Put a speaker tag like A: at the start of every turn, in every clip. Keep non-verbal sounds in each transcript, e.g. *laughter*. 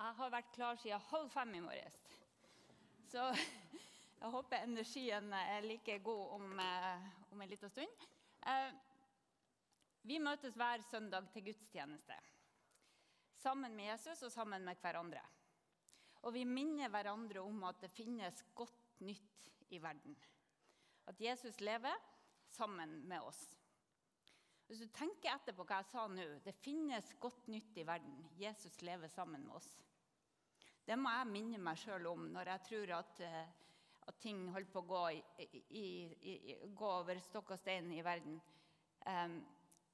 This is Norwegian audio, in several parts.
A: Jeg har vært klar siden halv fem i morges. Så *laughs* jeg håper energien er like god om, eh, om en liten stund. Eh, vi møtes hver søndag til gudstjeneste. Sammen med Jesus og sammen med hverandre. Og vi minner hverandre om at det finnes godt nytt i verden. At Jesus lever sammen med oss. Hvis du tenker etter på hva jeg sa nå Det finnes godt nytt i verden. Jesus lever sammen med oss. Det må jeg minne meg sjøl om når jeg tror at, eh, at, ting holder på å gå, i, i, i, gå over stokk og stein i verden. Um,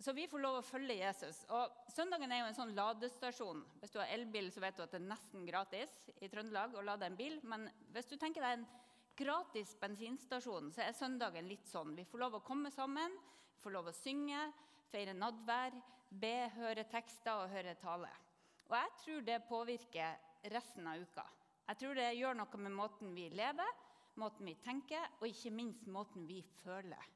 A: så vi får lov å følge Jesus. Og Søndagen er jo en sånn ladestasjon. Hvis du har elbil, så vet du at det er nesten gratis i Trøndelag å lade en bil. Men hvis du tenker deg en gratis bensinstasjon, så er søndagen litt sånn. Vi får lov å komme sammen, vi får lov å synge, feire nadvær, be, høre tekster og høre tale. Og jeg tror det påvirker resten av uka. Jeg tror det gjør noe med måten vi lever, måten vi tenker, og ikke minst måten vi føler.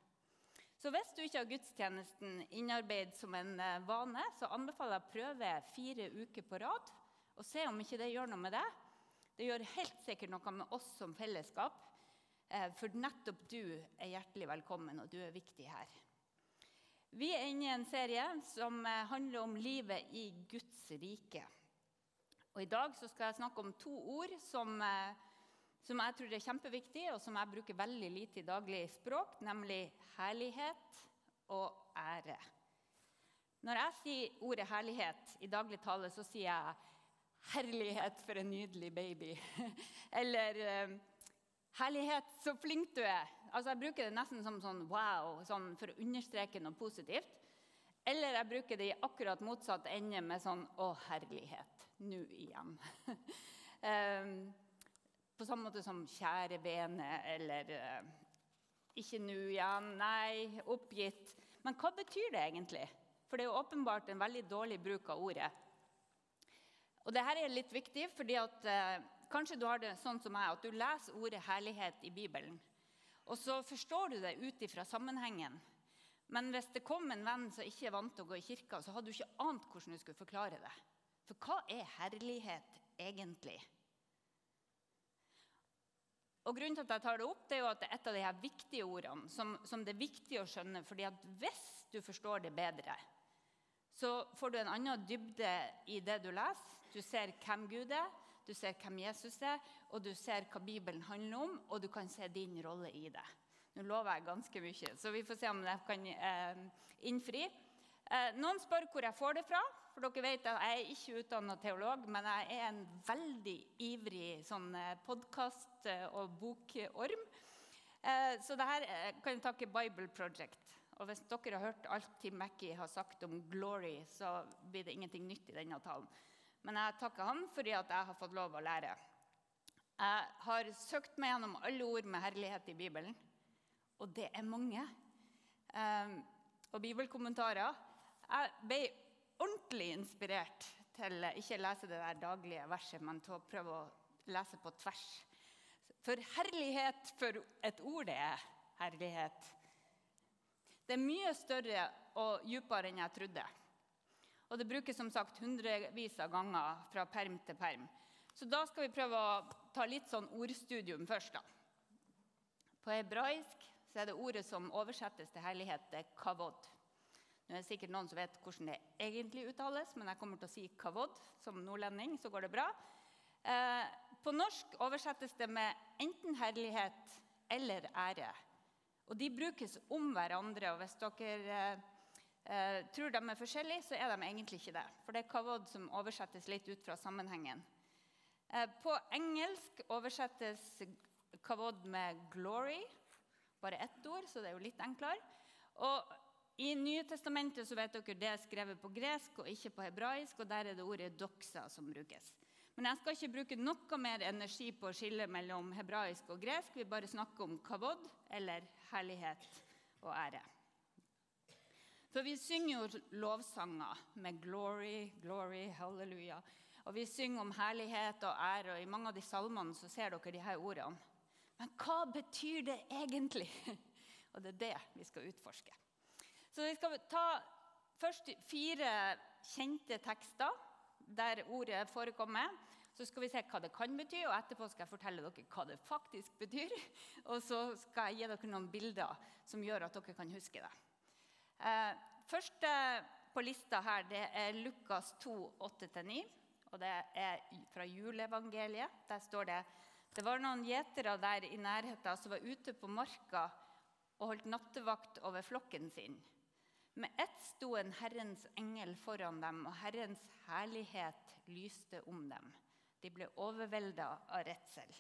A: Så hvis du ikke har gudstjenesten innarbeidet som en eh, vane, så anbefaler jeg å prøve fire uker på rad og se om ikke det gjør noe med det. Det gjør helt sikkert noe med oss som fellesskap, eh, for nettopp du er hjertelig velkommen, og du er viktig her. Vi er inne i en serie som eh, handler om livet i Guds rike. Og I dag skal jeg snakke om to ord som, eh, som jeg tror er kjempeviktige, og som jeg bruker veldig lite i daglig språk, nemlig herlighet og ære. Når jeg sier ordet herlighet i daglig tale, så sier jeg 'herlighet for en nydelig baby'. *laughs* Eller eh, 'herlighet, så flink du er'. Altså, Jeg bruker det nesten som sånn wow, sånn for å understreke noe positivt. Eller jeg bruker det i akkurat motsatt ende med sånn 'Å, herlighet, nå igjen'. um, *laughs* på samme måte som 'kjære vene' eller uh, 'ikke nå igjen', 'nei, oppgitt'. Men hva betyr det egentlig? For det er jo åpenbart en veldig dårlig bruk av ordet. Og dette er litt viktig, fordi uh, kanskje du har det sånn som meg, at du leser ordet 'herlighet' i Bibelen. Og så forstår du det ut ifra sammenhengen. Men hvis det kom en venn som ikke er vant til å gå i kirka, så hadde du ikke ant hvordan du skulle forklare det. For hva er herlighet egentlig? Og grunnen til at jeg tar det opp, det er jo at det er et av de her viktige ordene som, som det er viktig å skjønne. fordi at hvis du forstår det bedre, så får du en annen dybde i det du leser. Du ser hvem Gud er, du ser hvem Jesus er, og du ser hva Bibelen handler om, og du kan se din rolle i det. Nå lover jeg ganske mye, så vi får se om jeg kan eh, innfri. Eh, noen spør hvor jeg får det fra. For dere vet at Jeg er ikke utdanna teolog, men jeg er en veldig ivrig sånn, eh, podkast- eh, og bokorm. Eh, så dette eh, kan jeg takke Bible Project. Og hvis dere har hørt alt Tim Mackey har sagt om glory, så blir det ingenting nytt i denne talen. Men jeg takker han fordi at jeg har fått lov å lære. Jeg har søkt meg gjennom alle ord med herlighet i Bibelen og det er mange. Um, og bibelkommentarer. Jeg ble ordentlig inspirert til ikke lese det der daglige verset, men til å prøve å lese på tvers. For herlighet for et ord, det er herlighet. Det er mye større og dypere enn jeg trodde. Og det brukes som sagt hundrevis av ganger fra perm til perm. Så da skal vi prøve å ta litt sånn ordstudium først. da. På hebraisk så er det ordet som oversettes til herlighet, det er kavod. Nå er det sikkert noen som vet hvordan det egentlig uttales, men jeg kommer til å si kavod. Som nordlending så går det bra. Eh, på norsk oversettes det med enten herlighet eller ære. Og de brukes om hverandre. og Hvis dere eh, eh, tror de er forskjellige, så er de egentlig ikke det. For det er kavod som oversettes litt ut fra sammenhengen. Eh, på engelsk oversettes kavod med 'glory', bare ett ord, så det er jo litt enklere. Og I Nye testamentet så vet dere det er skrevet på gresk og ikke på hebraisk. og Der er det ordet 'doxa' som brukes. Men jeg skal ikke bruke noe mer energi på å skille mellom hebraisk og gresk. Vi bare snakker om kavod, eller herlighet og ære. For vi synger jo lovsanger med 'glory, glory, halleluja'. Og vi synger om herlighet og ære, og i mange av de salmene så ser dere de her ordene. Men hva betyr det egentlig? *laughs* Og det er det vi skal utforske. Så vi skal ta først fire kjente tekster der ordet forekommer. Så skal vi se hva det kan bety, og etterpå skal jeg fortelle dere hva det faktisk betyr. *laughs* Og så skal jeg gi dere noen bilder som gjør at dere kan huske det. Eh, første på lista her det er Lukas 2, 8-9. Og det er fra juleevangeliet. Der står det det var noen gjetere der i nærheten som var ute på marka og holdt nattevakt over flokken sin. Med ett sto en Herrens engel foran dem, og Herrens herlighet lyste om dem. De ble overvelda av redsel.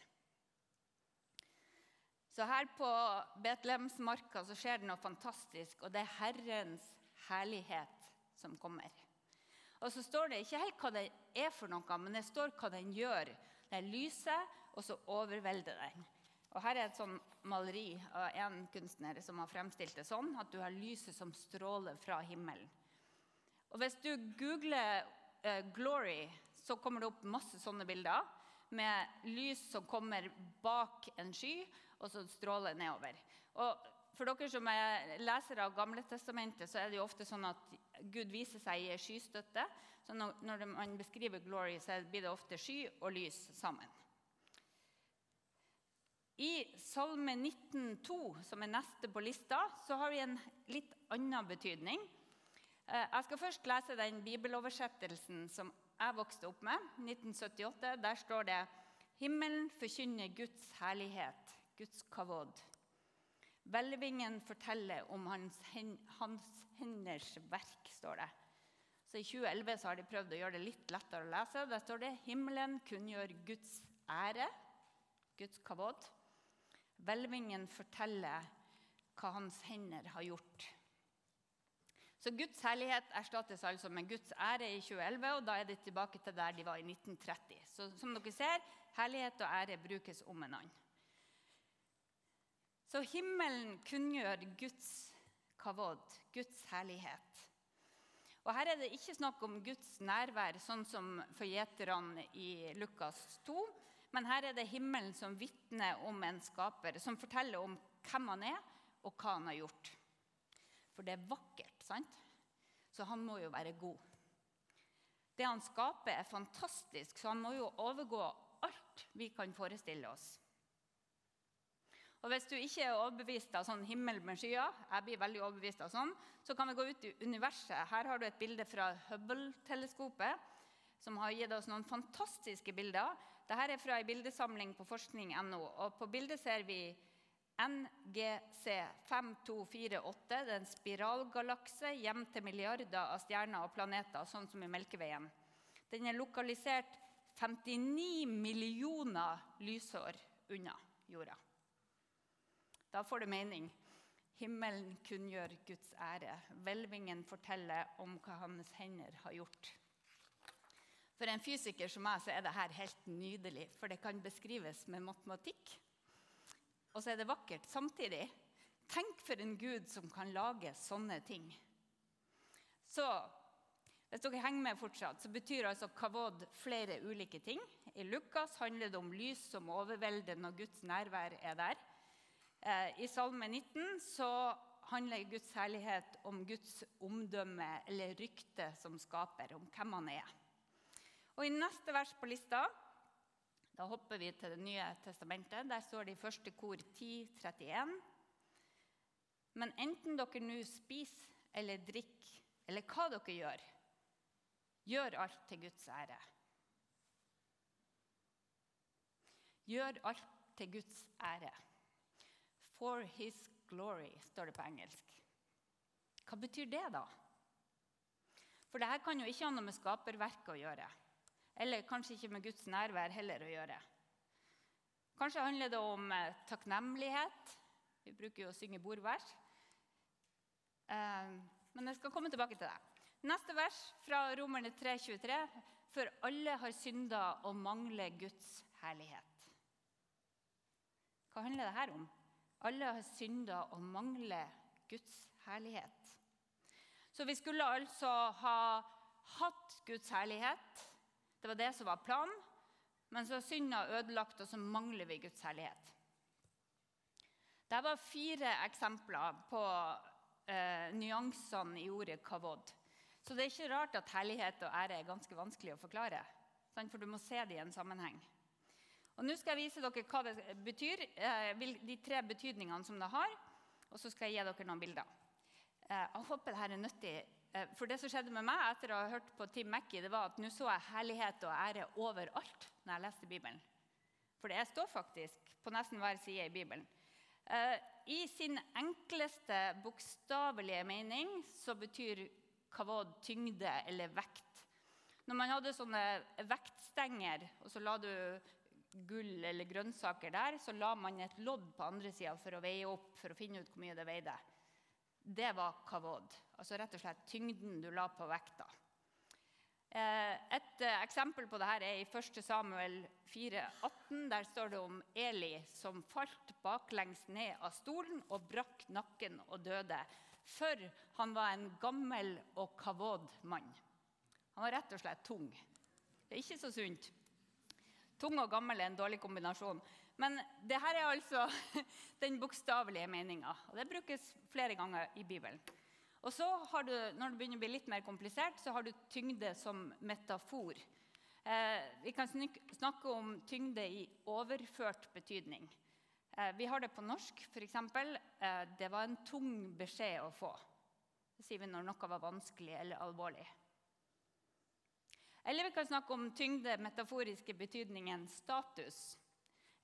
A: Så her på Betlehemsmarka så skjer det noe fantastisk, og det er Herrens herlighet som kommer. Og så står det ikke helt hva det er for noe, men det står hva den gjør. Den lyser, og så overvelder den. Og Her er et sånn maleri av en kunstner som har fremstilt det sånn at du har lyset som stråler fra himmelen. Og Hvis du googler uh, 'glory', så kommer det opp masse sånne bilder med lys som kommer bak en sky, og så stråler nedover. Og For dere som er lesere av Gamle testamentet, så er det jo ofte sånn at Gud viser seg i skystøtte. Så når man beskriver 'glory', så blir det ofte sky og lys sammen. I Salme 19,2, som er neste på lista, så har vi en litt annen betydning. Eh, jeg skal først lese den bibeloversettelsen som jeg vokste opp med, 1978. Der står det Himmelen forkynner Guds herlighet, Guds kavod. Hvelvingen forteller om hans, hans, henders verk, står det. Så I 2011 så har de prøvd å gjøre det litt lettere å lese. Der står det himmelen kunngjør Guds ære, Guds kavod. Hvelvingen forteller hva hans hender har gjort. Så Guds herlighet erstattes altså med Guds ære i 2011, og da er det tilbake til der de var i 1930. Så som dere ser, herlighet og ære brukes om en annen. Så himmelen kunngjør Guds kavod, Guds herlighet. Og Her er det ikke snakk om Guds nærvær, sånn som for gjeterne i Lukas 2. Men her er det himmelen som vitner om en skaper, som forteller om hvem han er, og hva han har gjort. For det er vakkert, sant? Så han må jo være god. Det han skaper, er fantastisk, så han må jo overgå alt vi kan forestille oss. Og Hvis du ikke er overbevist av sånn himmel med skyer, jeg blir veldig overbevist av sånn, så kan vi gå ut i universet. Her har du et bilde fra Hubble-teleskopet, som har gitt oss noen fantastiske bilder dette er fra en bildesamling på forskning.no. og På bildet ser vi NGC 5248. Det er en spiralgalakse gjemt til milliarder av stjerner og planeter, sånn som i Melkeveien. Den er lokalisert 59 millioner lysår unna jorda. Da får det mening. Himmelen kunngjør Guds ære. Hvelvingen forteller om hva hans hender har gjort. For en fysiker som meg så er dette helt nydelig, for det kan beskrives med matematikk. Og så er det vakkert samtidig. Tenk for en gud som kan lage sånne ting. Så hvis dere henger med fortsatt, så betyr altså kavod flere ulike ting. I Lukas handler det om lys som overvelder når Guds nærvær er der. Eh, I Salme 19 så handler Guds herlighet om Guds omdømme eller rykte som skaper, om hvem han er. Og I neste vers på lista da hopper vi til Det nye testamentet. Der står det i første kor 10, 31. Men enten dere nå spiser eller drikker, eller hva dere gjør, gjør alt til Guds ære. Gjør alt til Guds ære. For his glory, står det på engelsk. Hva betyr det, da? For dette kan jo ikke ha noe med skaperverket å gjøre. Eller kanskje ikke med Guds nærvær heller å gjøre. Kanskje handler det om eh, takknemlighet. Vi bruker jo å synge bordvers. Eh, men jeg skal komme tilbake til det. Neste vers fra Romerne 3,23.: For alle har synda og mangler Guds herlighet. Hva handler det her om? Alle har synda og mangler Guds herlighet. Så vi skulle altså ha hatt Guds herlighet det var det som var planen. Men så er synda ødelagt, og så mangler vi Guds herlighet. Det var fire eksempler på eh, nyansene i ordet kavod. Så det er ikke rart at herlighet og ære er ganske vanskelig å forklare. sant? for du må se det i en sammenheng. Og Nå skal jeg vise dere hva det betyr, eh, de tre betydningene som det har. Og så skal jeg gi dere noen bilder. Eh, jeg håper dette er nyttig. Eh, for det som skjedde med meg etter å ha hørt på Tim Mackey, det var at nå så jeg herlighet og ære overalt når jeg leste Bibelen. For det står faktisk på nesten hver side i Bibelen. I sin enkleste bokstavelige mening så betyr kavod tyngde eller vekt. Når man hadde sånne vektstenger, og så la du gull eller grønnsaker der, så la man et lodd på andre sida for å veie opp, for å finne ut hvor mye det veide. Det var kavod. Altså rett og slett tyngden du la på vekta. Eh, et eh, eksempel på dette er i 1. Samuel 4,18. Der står det om Eli som falt baklengs ned av stolen og brakk nakken og døde. For han var en gammel og kavod mann. Han var rett og slett tung. Det er ikke så sunt. Tung og gammel er en dårlig kombinasjon. Men dette er altså *laughs* den bokstavelige meninga. Og det brukes flere ganger i Bibelen. Og så har du, Når det begynner å bli litt mer komplisert, så har du tyngde som metafor. Eh, vi kan snakke om tyngde i overført betydning. Eh, vi har det på norsk. F.eks.: eh, Det var en tung beskjed å få. Det sier vi når noe var vanskelig eller alvorlig. Eller vi kan snakke om tyngde, metaforiske betydningen status.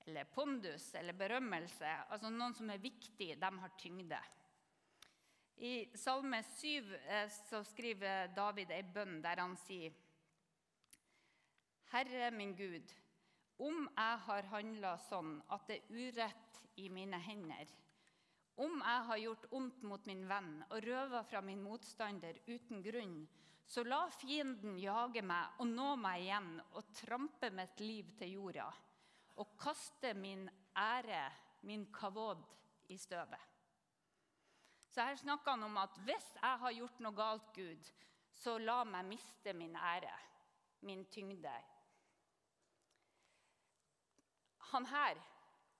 A: Eller pondus eller berømmelse. Altså Noen som er viktig, de har tyngde. I Salme 7 eh, så skriver David ei bønn der han sier Herre min Gud, om jeg har handla sånn at det er urett i mine hender, om jeg har gjort ondt mot min venn og røva fra min motstander uten grunn, så la fienden jage meg og nå meg igjen og trampe mitt liv til jorda og kaste min ære, min kavod, i støvet. Så her snakker han om at hvis jeg har gjort noe galt, Gud, så la meg miste min ære, min tyngde. Han her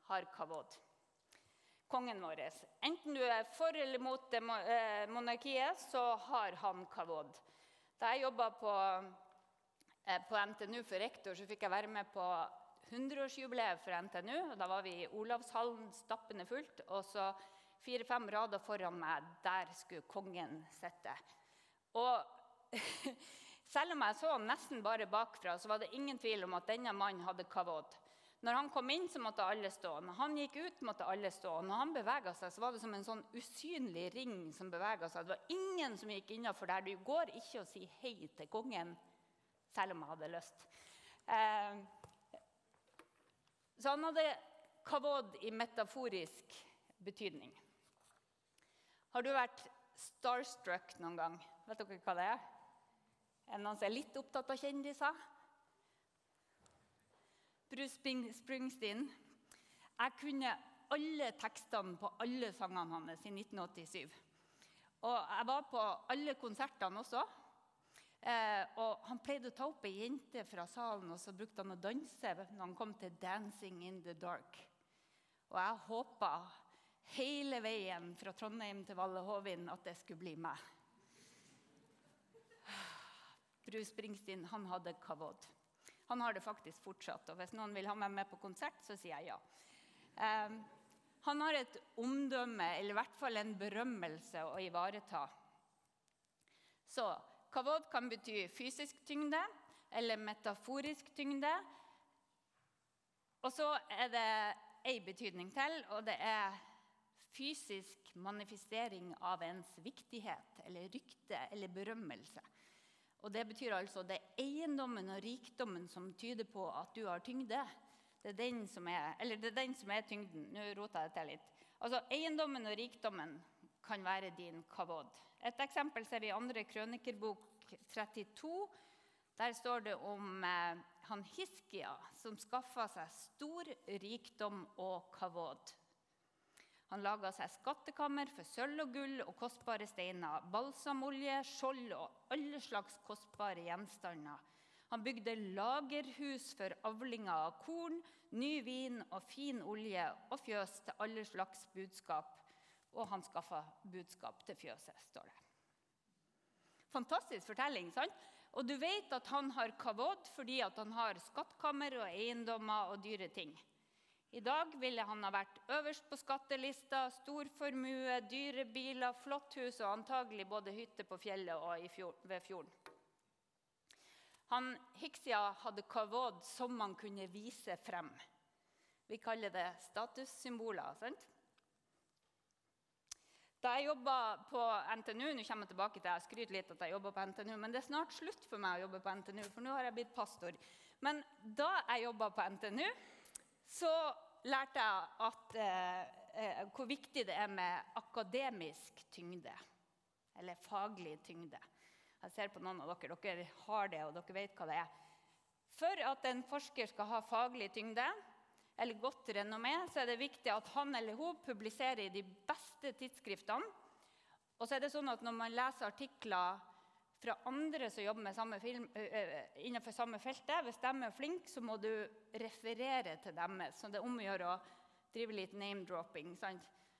A: har kavod. Kongen vår. Enten du er for eller mot eh, monarkiet, så har han kavod. Da jeg jobba på, eh, på, NTNU for rektor, så fikk jeg være med på 100-årsjubileet for NTNU. og Da var vi i Olavshallen stappende fullt. Og så fire-fem rader foran meg, der skulle kongen sitte. Og *laughs* selv om jeg så nesten bare bakfra, så var det ingen tvil om at denne mannen hadde kavod. Når han kom inn, så måtte alle stå. Når han gikk ut, måtte alle stå. Når han bevega seg, så var det som en sånn usynlig ring som bevega seg. Det var ingen som gikk innafor der. Du går ikke og sier hei til kongen, selv om jeg hadde lyst. Eh, så han hadde kavod i metaforisk betydning. Har du vært starstruck noen gang? Vet dere hva det er? Er det noen som er litt opptatt av kjendiser? Bruce Springsteen. Jeg kunne alle tekstene på alle sangene hans i 1987. Og jeg var på alle konsertene også. Eh, og han pleide å ta opp ei jente fra salen, og så brukte han å danse når han kom til 'Dancing in the Dark'. Og jeg håpa hele veien fra Trondheim til Valle Hovin at det skulle bli meg. Bruce Springsteen han hadde kavod. Han har det faktisk fortsatt. Og hvis noen vil ha meg med på konsert, så sier jeg ja. Eh, han har et omdømme, eller i hvert fall en berømmelse, å ivareta. Så kavod kan bety fysisk tyngde eller metaforisk tyngde. Og så er det ei betydning til, og det er fysisk manifestering av ens viktighet eller rykte eller berømmelse. Og Det betyr altså det er eiendommen og rikdommen som tyder på at du har tyngde. Det er den som er, eller det er den som er tyngden. Nå rota jeg til litt. Altså, Eiendommen og rikdommen kan være din kavod. Et eksempel ser vi i andre krønikerbok 32. Der står det om eh, han Hiskia som skaffa seg stor rikdom og kavod. Han laga seg skattekammer for sølv og gull og kostbare steiner, balsamolje, skjold og alle slags kostbare gjenstander. Han bygde lagerhus for avlinger av korn, ny vin og fin olje og fjøs til alle slags budskap. Og han skaffa budskap til fjøset, står det. Fantastisk fortelling. sant? Og du vet at han har kavod fordi han har skattkammer og eiendommer og dyre ting. I dag ville han ha vært øverst på skattelista, stor formue, dyre biler, flott hus og antagelig både hytte på fjellet og fjord, ved fjorden. Han Hiksia hadde kavod som man kunne vise frem. Vi kaller det statussymboler. sant? Da jeg jobba på NTNU Nå kommer jeg tilbake til jeg skryter litt at jeg jobber på NTNU, men det er snart slutt for meg å jobbe på NTNU, for nå har jeg blitt pastor. Men da jeg jobba på NTNU, så lærte jeg at, eh, eh, hvor viktig det er med akademisk tyngde. Eller faglig tyngde. Jeg ser på noen av dere. Dere har det, og dere vet hva det er. For at en forsker skal ha faglig tyngde, eller godt renommé, så er det viktig at han eller hun publiserer i de beste tidsskriftene. Og så er det sånn at Når man leser artikler fra andre som jobber samme film, innenfor samme feltet, hvis de er flinke, så må du referere til dem. Så det er om å gjøre å drive litt name-dropping.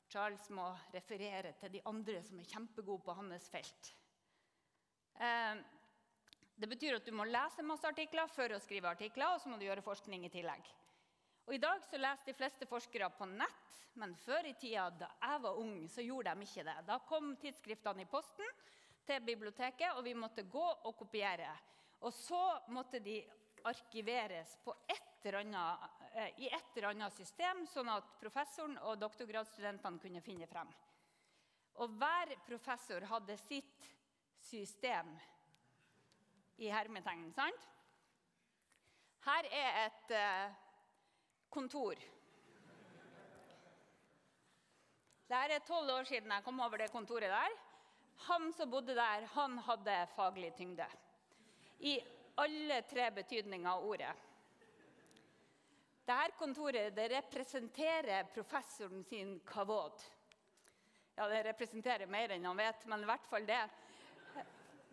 A: Charles må referere til de andre som er kjempegode på hans felt. Eh, det betyr at du må lese masse artikler for å skrive artikler, og så må du gjøre forskning i tillegg. Og I dag så leser de fleste forskere på nett, men før i tida, da jeg var ung, så gjorde de ikke det. Da kom tidsskriftene i posten til biblioteket, og vi måtte gå og kopiere. Og så måtte de arkiveres et annet, eh, i et eller annet system, sånn at professoren og doktorgradsstudentene kunne finne frem. Og hver professor hadde sitt system i hermetegn. sant? Her er et eh, kontor. Det er tolv år siden jeg kom over det kontoret der. Han som bodde der, han hadde faglig tyngde. I alle tre betydninger av ordet. Dette kontoret det representerer professoren sin kavod. Ja, det representerer mer enn han vet, men i hvert fall det.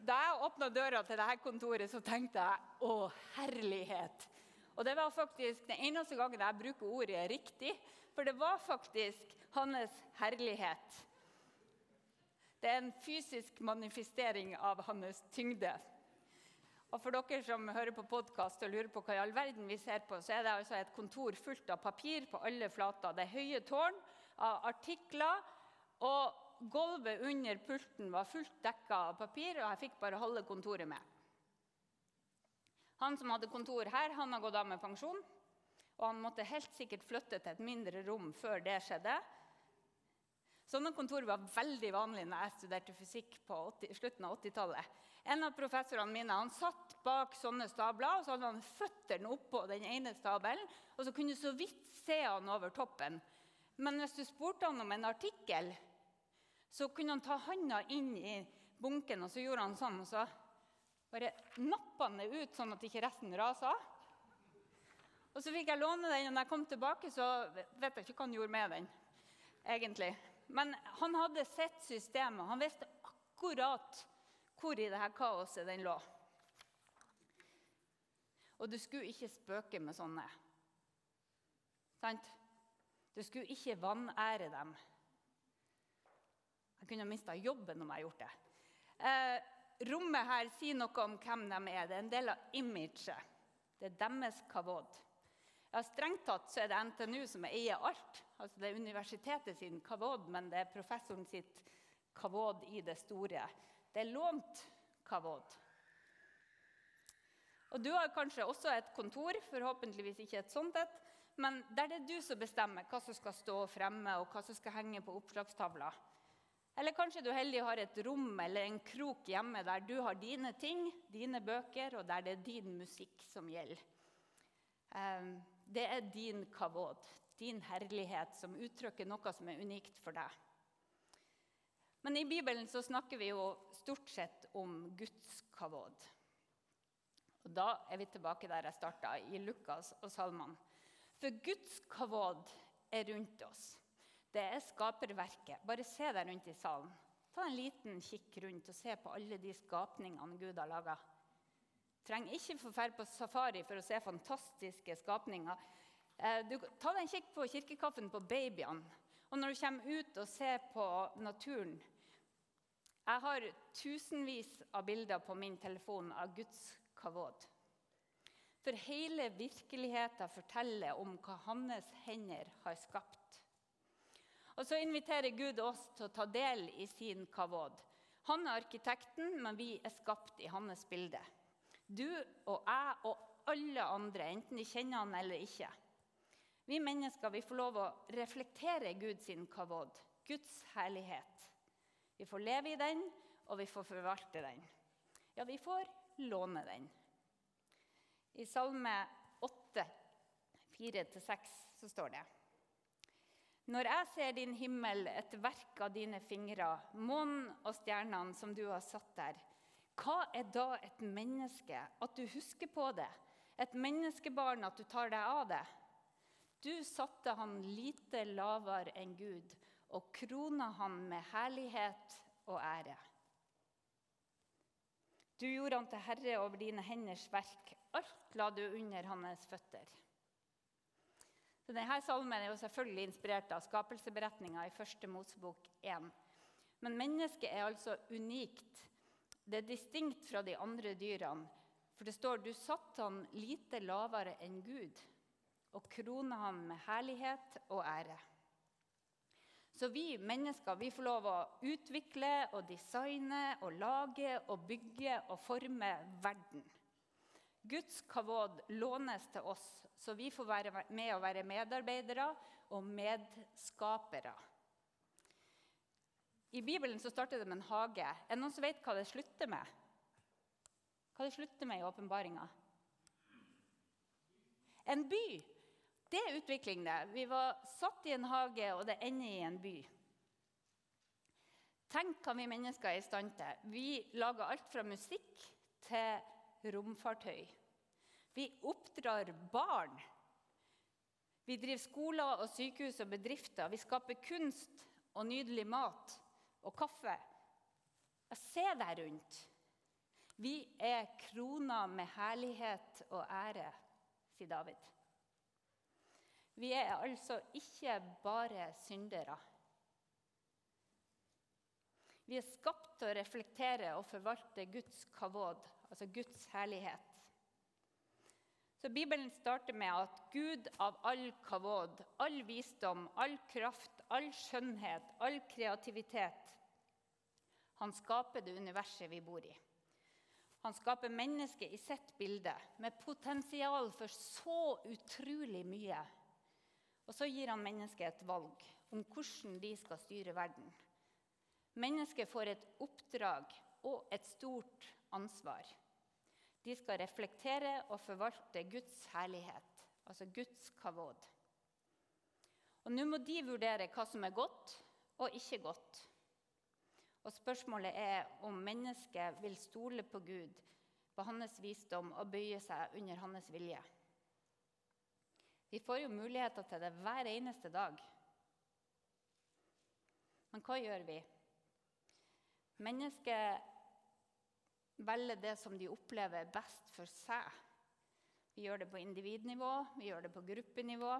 A: Da jeg åpna døra til dette kontoret, så tenkte jeg å, herlighet. Og det var faktisk den eneste gangen jeg bruker ordet riktig. For det var faktisk hans herlighet. Det er en fysisk manifestering av hans tyngde. Og For dere som hører på podkast og lurer på hva i all verden vi ser på, så er det altså et kontor fullt av papir på alle flater. Det er høye tårn av artikler. Og gulvet under pulten var fullt dekka av papir, og jeg fikk bare halve kontoret med. Han som hadde kontor her, han har gått av med pensjon. Og han måtte helt sikkert flytte til et mindre rom før det skjedde. Sånne kontor var veldig vanlige når jeg studerte fysikk på 80, slutten av 80-tallet. En av professorene mine han satt bak sånne stabler og så hadde han føttene oppå den ene stabelen. Og så kunne du så vidt se han over toppen. Men hvis du spurte han om en artikkel, så kunne han ta handa inn i bunken, og så gjorde han sånn. og så bare nappa den ut sånn at ikke resten rasa. Og så fikk jeg låne den, og når jeg kom tilbake, så vet jeg ikke hva han gjorde med den. egentlig. Men han hadde sett systemet. han visste akkurat hvor i dette kaoset den lå. Og du skulle ikke spøke med sånne. Sant? Du skulle ikke vanære dem. Jeg kunne ha mista jobben om jeg hadde gjort det. Eh, rommet her sier noe om hvem de er. Det er en del av imaget. Det er deres kavod. Ja, Strengt tatt så er det NTNU som eier alt. Altså Det er universitetet sin kavod, men det er professoren sitt kavod i det store. Det er lånt kavod. Og Du har kanskje også et kontor, forhåpentligvis ikke et sånt et, men der det er du som bestemmer hva som skal stå fremme, og hva som skal henge på oppslagstavla. Eller kanskje du heldig har et rom eller en krok hjemme der du har dine ting, dine bøker, og der det er din musikk som gjelder. Ehm, det er din kavod, din herlighet, som uttrykker noe som er unikt for deg. Men i Bibelen så snakker vi jo stort sett om Guds kavod. Og Da er vi tilbake der jeg starta, i Lukas og salmene. For Guds kavod er rundt oss. Det er skaperverket. Bare se deg rundt i salen. Ta en liten kikk rundt og se på alle de skapningene Gud har laga. Trenger ikke få dra på safari for å se fantastiske skapninger. Eh, du, ta en kikk på kirkekaffen på babyene. Og når du kommer ut og ser på naturen Jeg har tusenvis av bilder på min telefon av Guds kavod. For hele virkeligheten forteller om hva hans hender har skapt. Og Så inviterer Gud oss til å ta del i sin kavod. Han er arkitekten, men vi er skapt i hans bilde. Du og jeg og alle andre, enten de kjenner han eller ikke. Vi mennesker vi får lov å reflektere Guds kavod, Guds herlighet. Vi får leve i den, og vi får forvalte den. Ja, vi får låne den. I Salme 8, 4-6, så står det Når jeg ser din himmel, et verk av dine fingre, månen og stjernene som du har satt der, hva er da et menneske, at du husker på det? Et menneskebarn, at du tar deg av det? Du satte han lite lavere enn Gud og krona han med herlighet og ære. Du gjorde han til herre over dine henders verk. Alt la du under hans føtter. Så denne Salmen er jo selvfølgelig inspirert av skapelseberetninga i første Mosebok 1. Men mennesket er altså unikt. Det er distinkt fra de andre dyrene. For det står du satte han lite lavere enn Gud og krona han med herlighet og ære. Så vi mennesker vi får lov å utvikle og designe og lage og bygge og forme verden. Guds kavod lånes til oss, så vi får være med å være medarbeidere og medskapere. I Bibelen så starter det med en hage. Er det noen som vet hva det slutter med? Hva det slutter med i åpenbaringa? En by. Det er utvikling, det. Vi var satt i en hage, og det ender i en by. Tenk hva vi mennesker er i stand til. Vi lager alt fra musikk til romfartøy. Vi oppdrar barn. Vi driver skoler og sykehus og bedrifter. Vi skaper kunst og nydelig mat og kaffe. Se deg rundt. Vi er krona med herlighet og ære, sier David. Vi er altså ikke bare syndere. Vi er skapt til å reflektere og forvalte Guds kavod, altså Guds herlighet. Så Bibelen starter med at Gud av all kavod, all visdom, all kraft, all skjønnhet, all kreativitet Han skaper det universet vi bor i. Han skaper mennesket i sitt bilde, med potensial for så utrolig mye. Og så gir han mennesket et valg om hvordan de skal styre verden. Mennesket får et oppdrag og et stort ansvar. De skal reflektere og forvalte Guds herlighet, altså Guds kavod. Og Nå må de vurdere hva som er godt og ikke godt. Og Spørsmålet er om mennesket vil stole på Gud, på hans visdom og bøye seg under hans vilje. Vi får jo muligheter til det hver eneste dag. Men hva gjør vi? Mennesket velger det som de opplever best for seg. Vi gjør det på individnivå, vi gjør det på gruppenivå.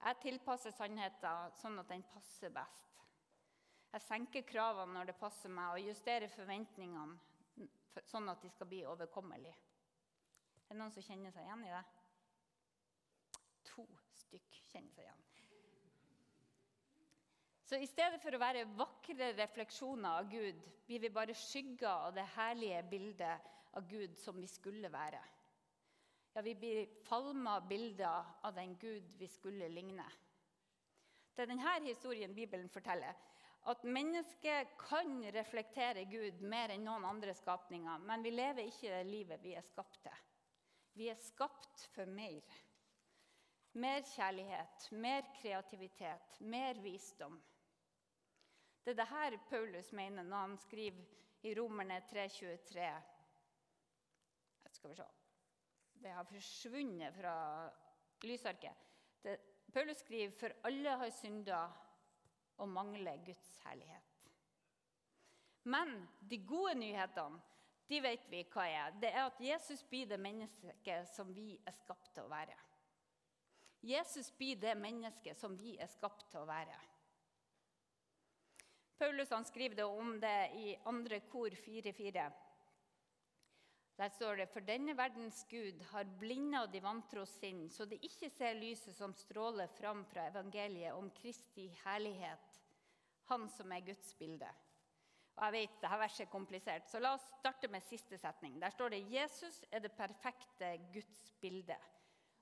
A: Jeg tilpasser sannheten sånn at den passer best. Jeg senker kravene når det passer meg, og justerer forventningene sånn at de skal bli overkommelige. Er det noen som kjenner seg igjen i det? To stykk kjenner seg igjen. Så i stedet for å være vakre refleksjoner av Gud, blir vi bare skygger av det herlige bildet av Gud som vi skulle være. Ja, vi blir falma bilder av den Gud vi skulle ligne. Det er denne historien Bibelen forteller. At mennesket kan reflektere Gud mer enn noen andre skapninger, men vi lever ikke det livet vi er skapt til. Vi er skapt for mer. Mer kjærlighet, mer kreativitet, mer visdom. Det er det her Paulus mener når han skriver i Romerne 3,23 Skal vi se Det har forsvunnet fra lysarket. Det, Paulus skriver for alle har synda og mangler Guds herlighet. Men de gode nyhetene de vet vi hva er. Det er at Jesus blir det mennesket som vi er skapt til å være. Jesus blir det mennesket som vi er skapt til å være. Paulus skriver det om det i 2. kor 4.4. Der står det For denne verdens Gud har blinda de vantro sinn, så de ikke ser lyset som stråler fram fra evangeliet om Kristi herlighet, Han som er Guds bilde. Og jeg vet, dette verset er komplisert, så La oss starte med siste setning. Der står det Jesus er det perfekte Guds bilde.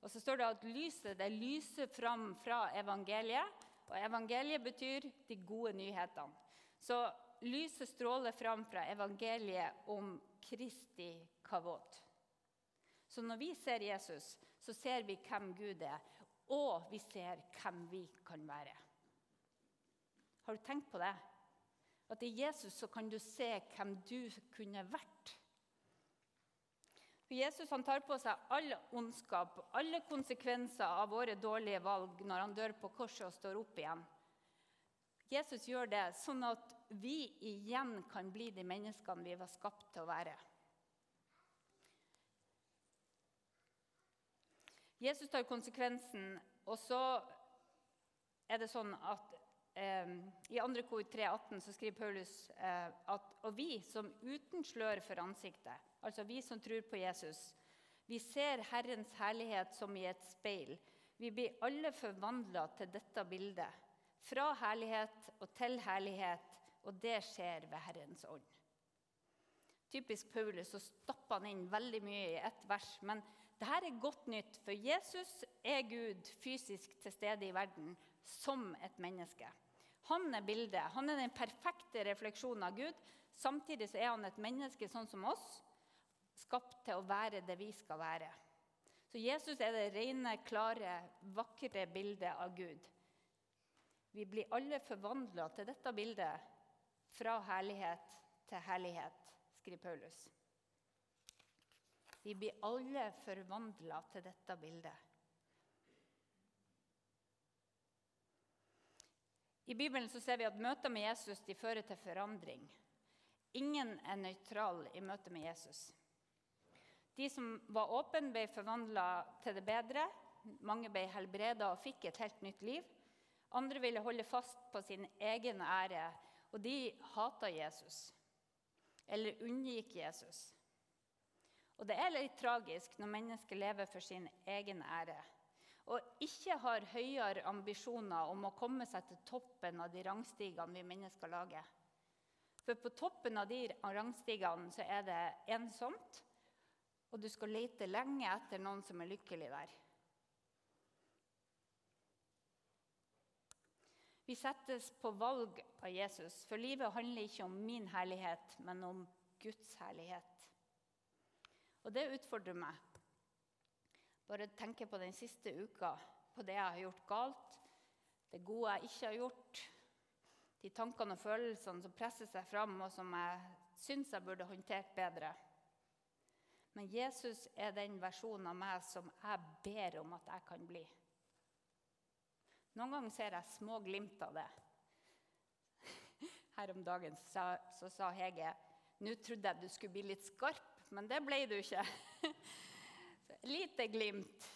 A: Og så står det at lyset det lyser fram fra evangeliet. Og evangeliet betyr de gode nyhetene. Så lyset stråler fram fra evangeliet om Kristi kavod. Så når vi ser Jesus, så ser vi hvem Gud er, og vi ser hvem vi kan være. Har du tenkt på det? At i Jesus så kan du se hvem du kunne vært. For Jesus han tar på seg all ondskap, alle konsekvenser av våre dårlige valg når han dør på korset og står opp igjen. Jesus gjør det sånn at vi igjen kan bli de menneskene vi var skapt til å være. Jesus tar konsekvensen, og så er det sånn at eh, I 2. kor 3,18 så skriver Paulus eh, at og vi som uten slør for ansiktet, altså vi som tror på Jesus, vi ser Herrens herlighet som i et speil. Vi blir alle forvandla til dette bildet. Fra herlighet og til herlighet, og det skjer ved Herrens ånd. Typisk Paulus så stapper han inn veldig mye i ett vers. men dette er godt nytt, for Jesus er Gud fysisk til stede i verden som et menneske. Han er bildet. Han er den perfekte refleksjonen av Gud. Samtidig er han et menneske sånn som oss, skapt til å være det vi skal være. Så Jesus er det rene, klare, vakre bildet av Gud. Vi blir alle forvandla til dette bildet, fra herlighet til herlighet, skriver Paulus. Vi blir alle forvandla til dette bildet. I Bibelen så ser vi at møter med Jesus de fører til forandring. Ingen er nøytral i møte med Jesus. De som var åpne, ble forvandla til det bedre. Mange ble helbreda og fikk et helt nytt liv. Andre ville holde fast på sin egen ære, og de hata Jesus. Eller unngikk Jesus. Og det er litt tragisk når mennesker lever for sin egen ære og ikke har høyere ambisjoner om å komme seg til toppen av de rangstigene vi mennesker lager. For på toppen av de rangstigene så er det ensomt, og du skal lete lenge etter noen som er lykkelig der. Vi settes på valg av Jesus, for livet handler ikke om min herlighet, men om Guds herlighet. Og det utfordrer meg. Bare tenke på den siste uka, på det jeg har gjort galt, det gode jeg ikke har gjort, de tankene og følelsene som presser seg fram, og som jeg syns jeg burde håndtert bedre. Men Jesus er den versjonen av meg som jeg ber om at jeg kan bli. Noen ganger ser jeg små glimt av det. *laughs* Her om dagen så, så sa Hege nå trodde jeg du skulle bli litt skarp men det ble du ikke. *laughs* Lite glimt.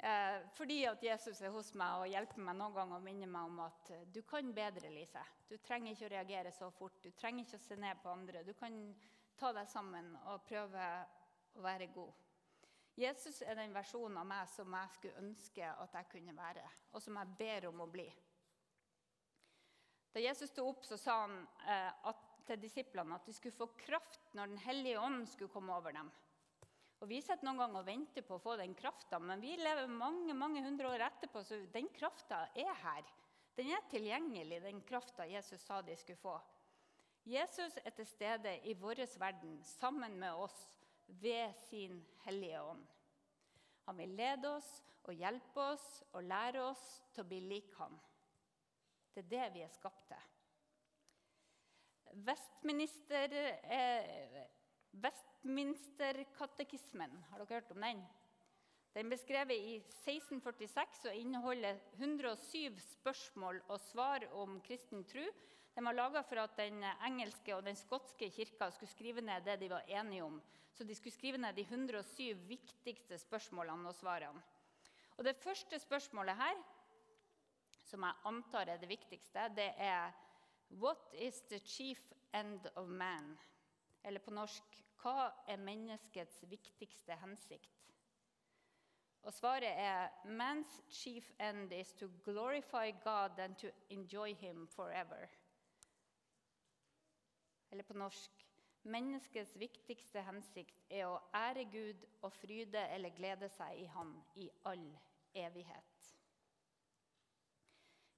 A: Eh, fordi at Jesus er hos meg og hjelper meg noen ganger og minner meg om at eh, du kan bedre, Lise. Du trenger ikke å reagere så fort. Du trenger ikke å se ned på andre. Du kan ta deg sammen og prøve å være god. Jesus er den versjonen av meg som jeg skulle ønske at jeg kunne være, og som jeg ber om å bli. Da Jesus sto opp, så sa han eh, at til disiplene at de skulle få kraft når Den hellige ånd skulle komme over dem. Og Vi sitter noen ganger og venter på å få den krafta, men vi lever mange mange hundre år etterpå, så den krafta er her. Den er tilgjengelig, den krafta Jesus sa de skulle få. Jesus er til stede i vår verden sammen med oss ved sin hellige ånd. Han vil lede oss og hjelpe oss og lære oss til å bli lik ham. Det er det vi er skapt til. Westminster, eh, Westminsterkatekismen, har dere hørt om den? Den ble skrevet i 1646 og inneholder 107 spørsmål og svar om kristen tro. Den var laga for at den engelske og den skotske kirka skulle skrive ned det de var enige om. Så de skulle skrive ned de 107 viktigste spørsmålene og svarene. Og Det første spørsmålet her, som jeg antar er det viktigste, det er What is the chief end of man? Eller på norsk Hva er menneskets viktigste hensikt? Og svaret er Man's chief end is to glorify God and to enjoy him forever. Eller på norsk Menneskets viktigste hensikt er å ære Gud og fryde eller glede seg i Han i all evighet.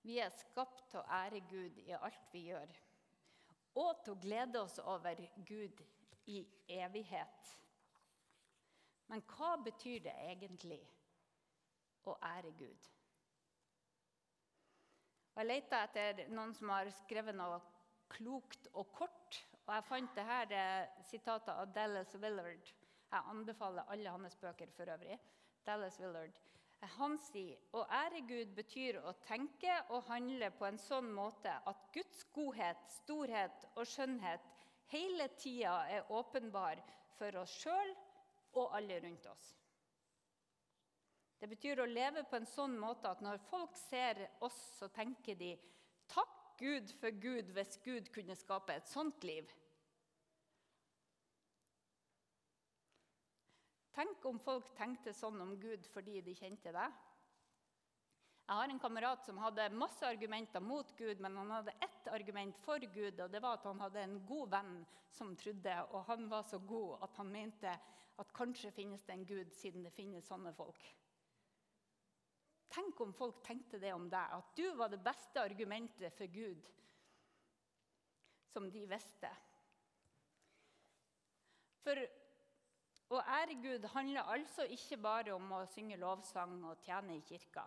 A: Vi er skapt til å ære Gud i alt vi gjør, og til å glede oss over Gud i evighet. Men hva betyr det egentlig å ære Gud? Og jeg leita etter noen som har skrevet noe klokt og kort. Og jeg fant det her sitatet av Dallas Willard. Jeg anbefaler alle hans bøker for øvrig. Dallas Willard. Han sier å ære Gud betyr å tenke og handle på en sånn måte at Guds godhet, storhet og skjønnhet hele tida er åpenbar for oss sjøl og alle rundt oss. Det betyr å leve på en sånn måte at når folk ser oss, så tenker de takk Gud for Gud hvis Gud kunne skape et sånt liv. Tenk om folk tenkte sånn om Gud fordi de kjente deg. Jeg har en kamerat som hadde masse argumenter mot Gud, men han hadde ett argument for Gud, og det var at han hadde en god venn som trodde, og han var så god at han mente at kanskje finnes det en Gud, siden det finnes sånne folk. Tenk om folk tenkte det om deg, at du var det beste argumentet for Gud som de visste. For å ære Gud handler altså ikke bare om å synge lovsang og tjene i kirka.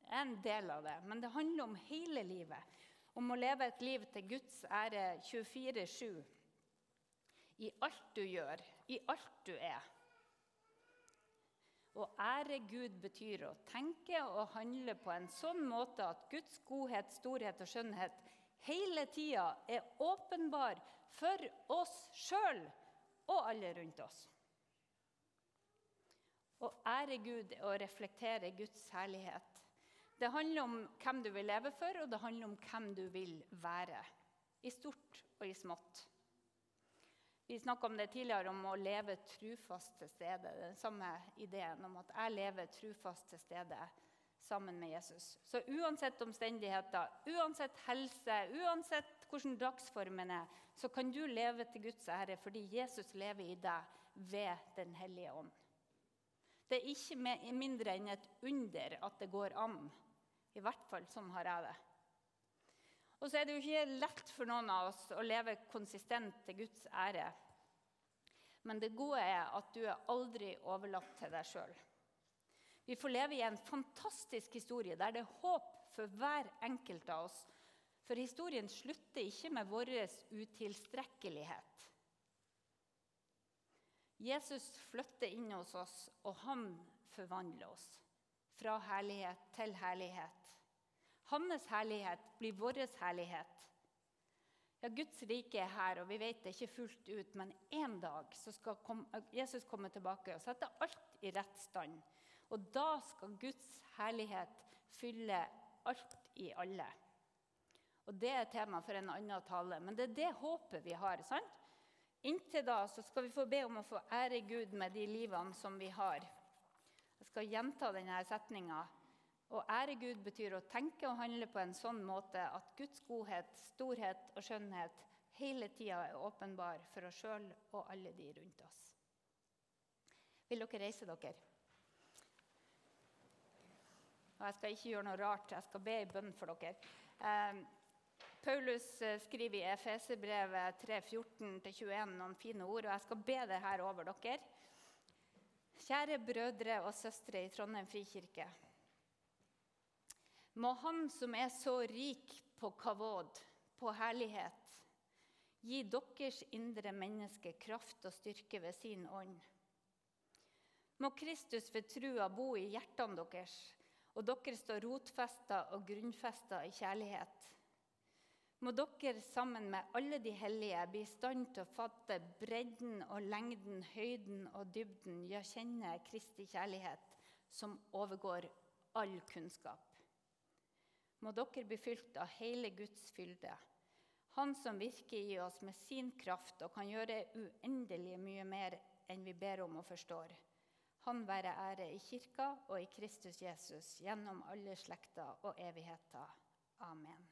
A: Det er en del av det, men det handler om hele livet. Om å leve et liv til Guds ære 24-7. I alt du gjør, i alt du er. Å ære Gud betyr å tenke og handle på en sånn måte at Guds godhet, storhet og skjønnhet hele tida er åpenbar for oss sjøl og alle rundt oss. Å ære Gud er å reflektere Guds herlighet. Det handler om hvem du vil leve for, og det handler om hvem du vil være. I stort og i smått. Vi snakka om det tidligere, om å leve trufast til stede. Den samme ideen om at jeg lever trufast til stede sammen med Jesus. Så uansett omstendigheter, uansett helse, uansett hvordan dagsformen er, så kan du leve til Guds ære fordi Jesus lever i deg ved Den hellige ånd. Det er ikke mindre enn et under at det går an. I hvert fall sånn har jeg det. Og så er det jo ikke lett for noen av oss å leve konsistent til Guds ære. Men det gode er at du er aldri overlatt til deg sjøl. Vi får leve i en fantastisk historie der det er håp for hver enkelt av oss. For historien slutter ikke med vår utilstrekkelighet. Jesus flytter inn hos oss, og han forvandler oss fra herlighet til herlighet. Hans herlighet blir vår herlighet. Ja, Guds rike er her, og vi vet det ikke fullt ut, men en dag skal Jesus komme tilbake og sette alt i rett stand. Og da skal Guds herlighet fylle alt i alle. Og Det er tema for en annen tale, men det er det håpet vi har. sant? Inntil da så skal vi få be om å få ære Gud med de livene som vi har. Jeg skal gjenta denne setninga. Å ære Gud betyr å tenke og handle på en sånn måte at Guds godhet, storhet og skjønnhet hele tida er åpenbar for oss sjøl og alle de rundt oss. Vil dere reise dere? Og jeg skal ikke gjøre noe rart. Jeg skal be i bønn for dere. Eh, Paulus skriver i Efeserbrevet 3.14-21 noen fine ord, og jeg skal be det her over dere. Kjære brødre og søstre i Trondheim frikirke. Må Han som er så rik på kavod, på herlighet, gi deres indre menneske kraft og styrke ved sin ånd. Må Kristus ved trua bo i hjertene deres, og dere stå rotfesta og grunnfesta i kjærlighet må dere sammen med alle de hellige bli i stand til å fatte bredden og lengden, høyden og dybden, ja, kjenne Kristi kjærlighet, som overgår all kunnskap. Må dere bli fylt av hele Guds fylde. Han som virker i oss med sin kraft og kan gjøre uendelig mye mer enn vi ber om og forstår. Han være ære i kirka og i Kristus Jesus gjennom alle slekter og evigheter. Amen.